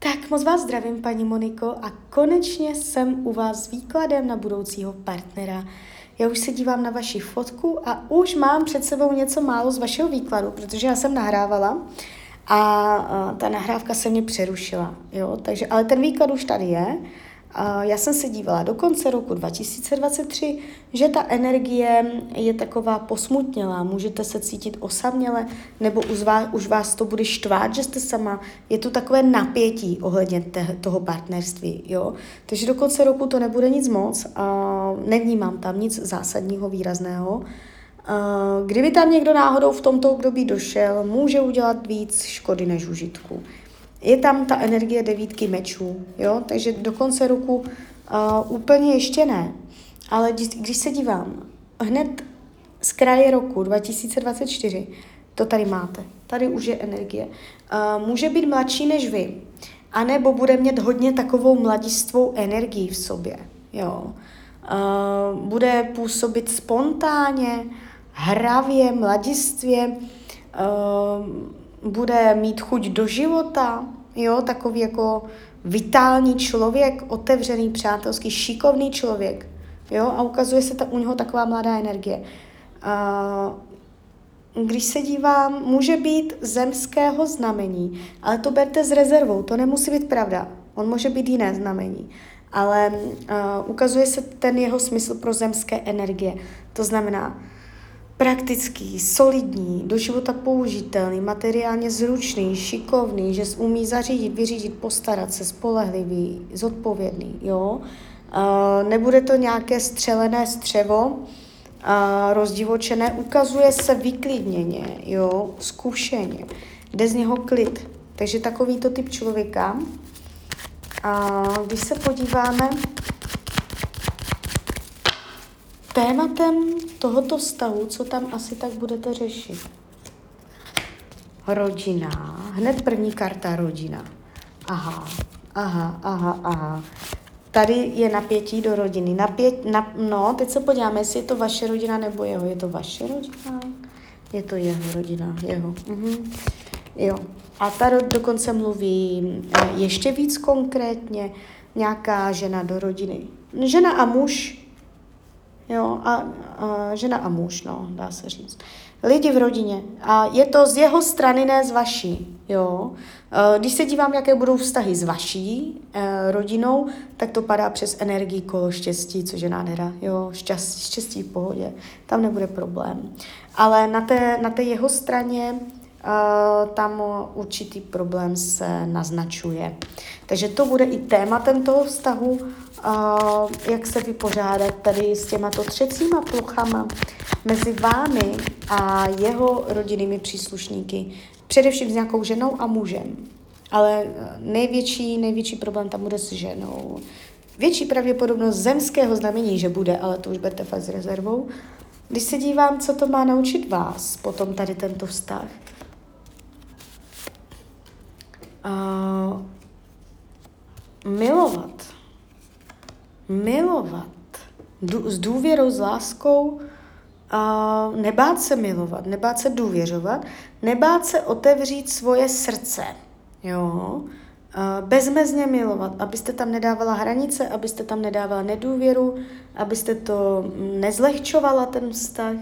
Tak moc vás zdravím, paní Moniko, a konečně jsem u vás s výkladem na budoucího partnera. Já už se dívám na vaši fotku a už mám před sebou něco málo z vašeho výkladu, protože já jsem nahrávala a ta nahrávka se mě přerušila. Jo? Takže, ale ten výklad už tady je já jsem se dívala do konce roku 2023, že ta energie je taková posmutnělá, můžete se cítit osaměle, nebo už vás, už vás to bude štvát, že jste sama. Je tu takové napětí ohledně te, toho partnerství. Jo? Takže do konce roku to nebude nic moc, a nevnímám tam nic zásadního, výrazného. Kdyby tam někdo náhodou v tomto období došel, může udělat víc škody než užitku je tam ta energie devítky mečů, jo, takže do konce roku uh, úplně ještě ne. Ale když, se dívám, hned z kraje roku 2024, to tady máte. Tady už je energie. Uh, může být mladší než vy, anebo bude mít hodně takovou mladistvou energii v sobě. Jo. Uh, bude působit spontánně, hravě, mladistvě, uh, bude mít chuť do života, jo, takový jako vitální člověk, otevřený, přátelský, šikovný člověk, jo, a ukazuje se ta, u něho taková mladá energie. A, když se dívám, může být zemského znamení, ale to berte s rezervou, to nemusí být pravda. On může být jiné znamení, ale uh, ukazuje se ten jeho smysl pro zemské energie. To znamená, praktický, solidní, do života použitelný, materiálně zručný, šikovný, že umí zařídit, vyřídit, postarat se, spolehlivý, zodpovědný, jo. Nebude to nějaké střelené střevo, uh, rozdivočené, ukazuje se vyklidněně, jo, zkušeně, jde z něho klid. Takže takovýto typ člověka. A když se podíváme tématem tohoto vztahu, co tam asi tak budete řešit? Rodina. Hned první karta rodina. Aha, aha, aha, aha. Tady je napětí do rodiny. Napět, na, no, teď se podíváme, jestli je to vaše rodina nebo jeho. Je to vaše rodina? Je to jeho rodina, jeho. Mhm. Jo. A ta dokonce mluví eh, ještě víc konkrétně nějaká žena do rodiny. Žena a muž Jo, a, a žena a muž, no, dá se říct. Lidi v rodině. A je to z jeho strany, ne z vaší. Jo. E, když se dívám, jaké budou vztahy s vaší eh, rodinou, tak to padá přes energii kolo štěstí, což je nádhera. Jo, šťastí, štěstí v pohodě. Tam nebude problém. Ale na té, na té jeho straně tam určitý problém se naznačuje. Takže to bude i tématem toho vztahu uh, jak se vypořádat tady s těmato třecíma pluchama mezi vámi a jeho rodinnými příslušníky, především s nějakou ženou a mužem. Ale eh, největší, největší problém tam bude s ženou. Větší pravděpodobnost zemského znamení, že bude, ale to už berte fakt s rezervou. Když se dívám, co to má naučit vás, potom tady tento vztah. Uh, milovat. Milovat. S důvěrou, s láskou, a nebát se milovat, nebát se důvěřovat, nebát se otevřít svoje srdce, jo, a bezmezně milovat, abyste tam nedávala hranice, abyste tam nedávala nedůvěru, abyste to nezlehčovala ten vztah,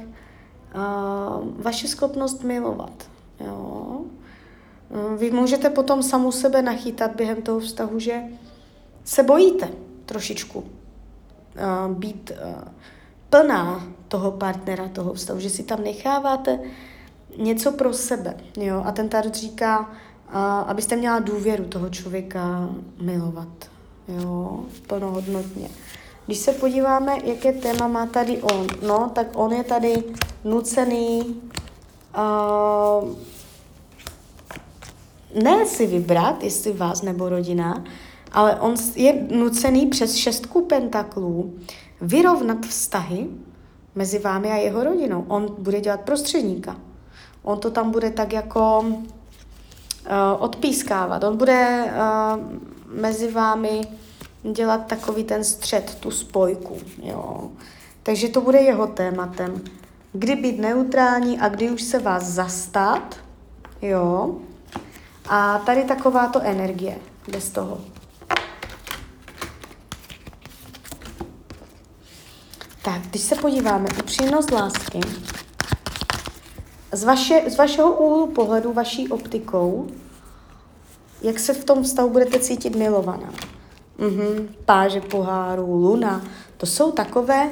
a vaše schopnost milovat, jo. Vy můžete potom samu sebe nachytat během toho vztahu, že se bojíte trošičku, uh, být uh, plná toho partnera, toho vztahu, že si tam necháváte něco pro sebe. Jo? A ten tarot říká, abyste měla důvěru toho člověka milovat. Jo? Plnohodnotně. Když se podíváme, jaké téma má tady on, no, tak on je tady nucený uh, ne si vybrat, jestli vás nebo rodina, ale on je nucený přes šestku pentaklů vyrovnat vztahy mezi vámi a jeho rodinou. On bude dělat prostředníka. On to tam bude tak jako uh, odpískávat. On bude uh, mezi vámi dělat takový ten střed, tu spojku. Jo. Takže to bude jeho tématem. Kdy být neutrální a kdy už se vás zastat, jo, A tady takováto energie bez toho. Tak, když se podíváme, upřímnost lásky, z, vaše, z vašeho úhlu pohledu, vaší optikou, jak se v tom stavu budete cítit milovaná. Mhm, páže poháru, luna, to jsou takové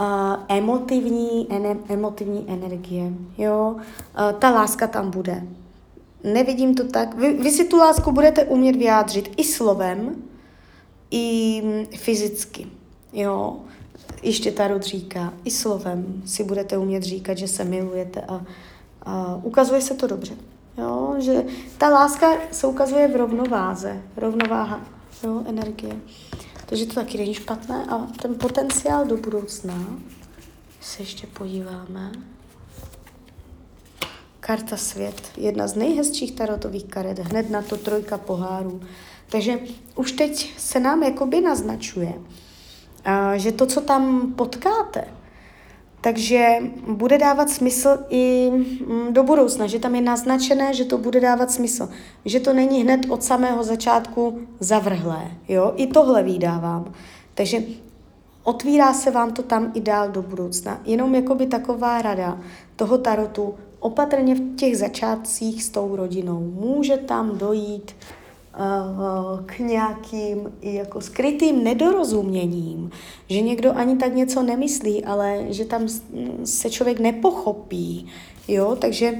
uh, emotivní, ene, emotivní energie. Jo? Uh, ta láska tam bude. Nevidím to tak. Vy, vy si tu lásku budete umět vyjádřit i slovem, i fyzicky. Jo? Ještě Tarot říká, i slovem si budete umět říkat, že se milujete a, a ukazuje se to dobře. Jo? Že ta láska se ukazuje v rovnováze, rovnováha jo? energie. Takže to taky není špatné a ten potenciál do budoucna, se ještě podíváme. Karta svět, jedna z nejhezčích tarotových karet, hned na to trojka pohárů. Takže už teď se nám jakoby naznačuje, že to, co tam potkáte, takže bude dávat smysl i mm, do budoucna, že tam je naznačené, že to bude dávat smysl. Že to není hned od samého začátku zavrhlé. Jo? I tohle vydávám. Takže otvírá se vám to tam i dál do budoucna. Jenom jakoby taková rada toho tarotu, opatrně v těch začátcích s tou rodinou. Může tam dojít k nějakým jako skrytým nedorozuměním, že někdo ani tak něco nemyslí, ale že tam se člověk nepochopí, jo, takže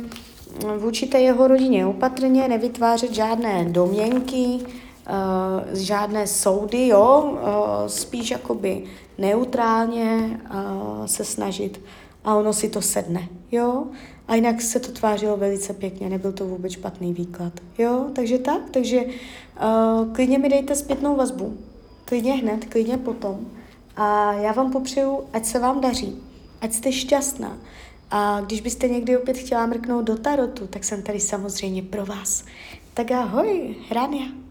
vůči té jeho rodině opatrně nevytvářet žádné domněnky, uh, žádné soudy, jo, uh, spíš jakoby neutrálně se snažit a ono si to sedne, jo. A jinak se to tvářilo velice pěkně, nebyl to vůbec špatný výklad. Jo, takže tak, takže uh, klidně mi dejte zpětnou vazbu. Klidně hned, klidně potom. A já vám popřeju, ať se vám daří, ať jste šťastná. A když byste někdy opět chtěla mrknout do tarotu, tak jsem tady samozřejmě pro vás. Tak ahoj, Hrania.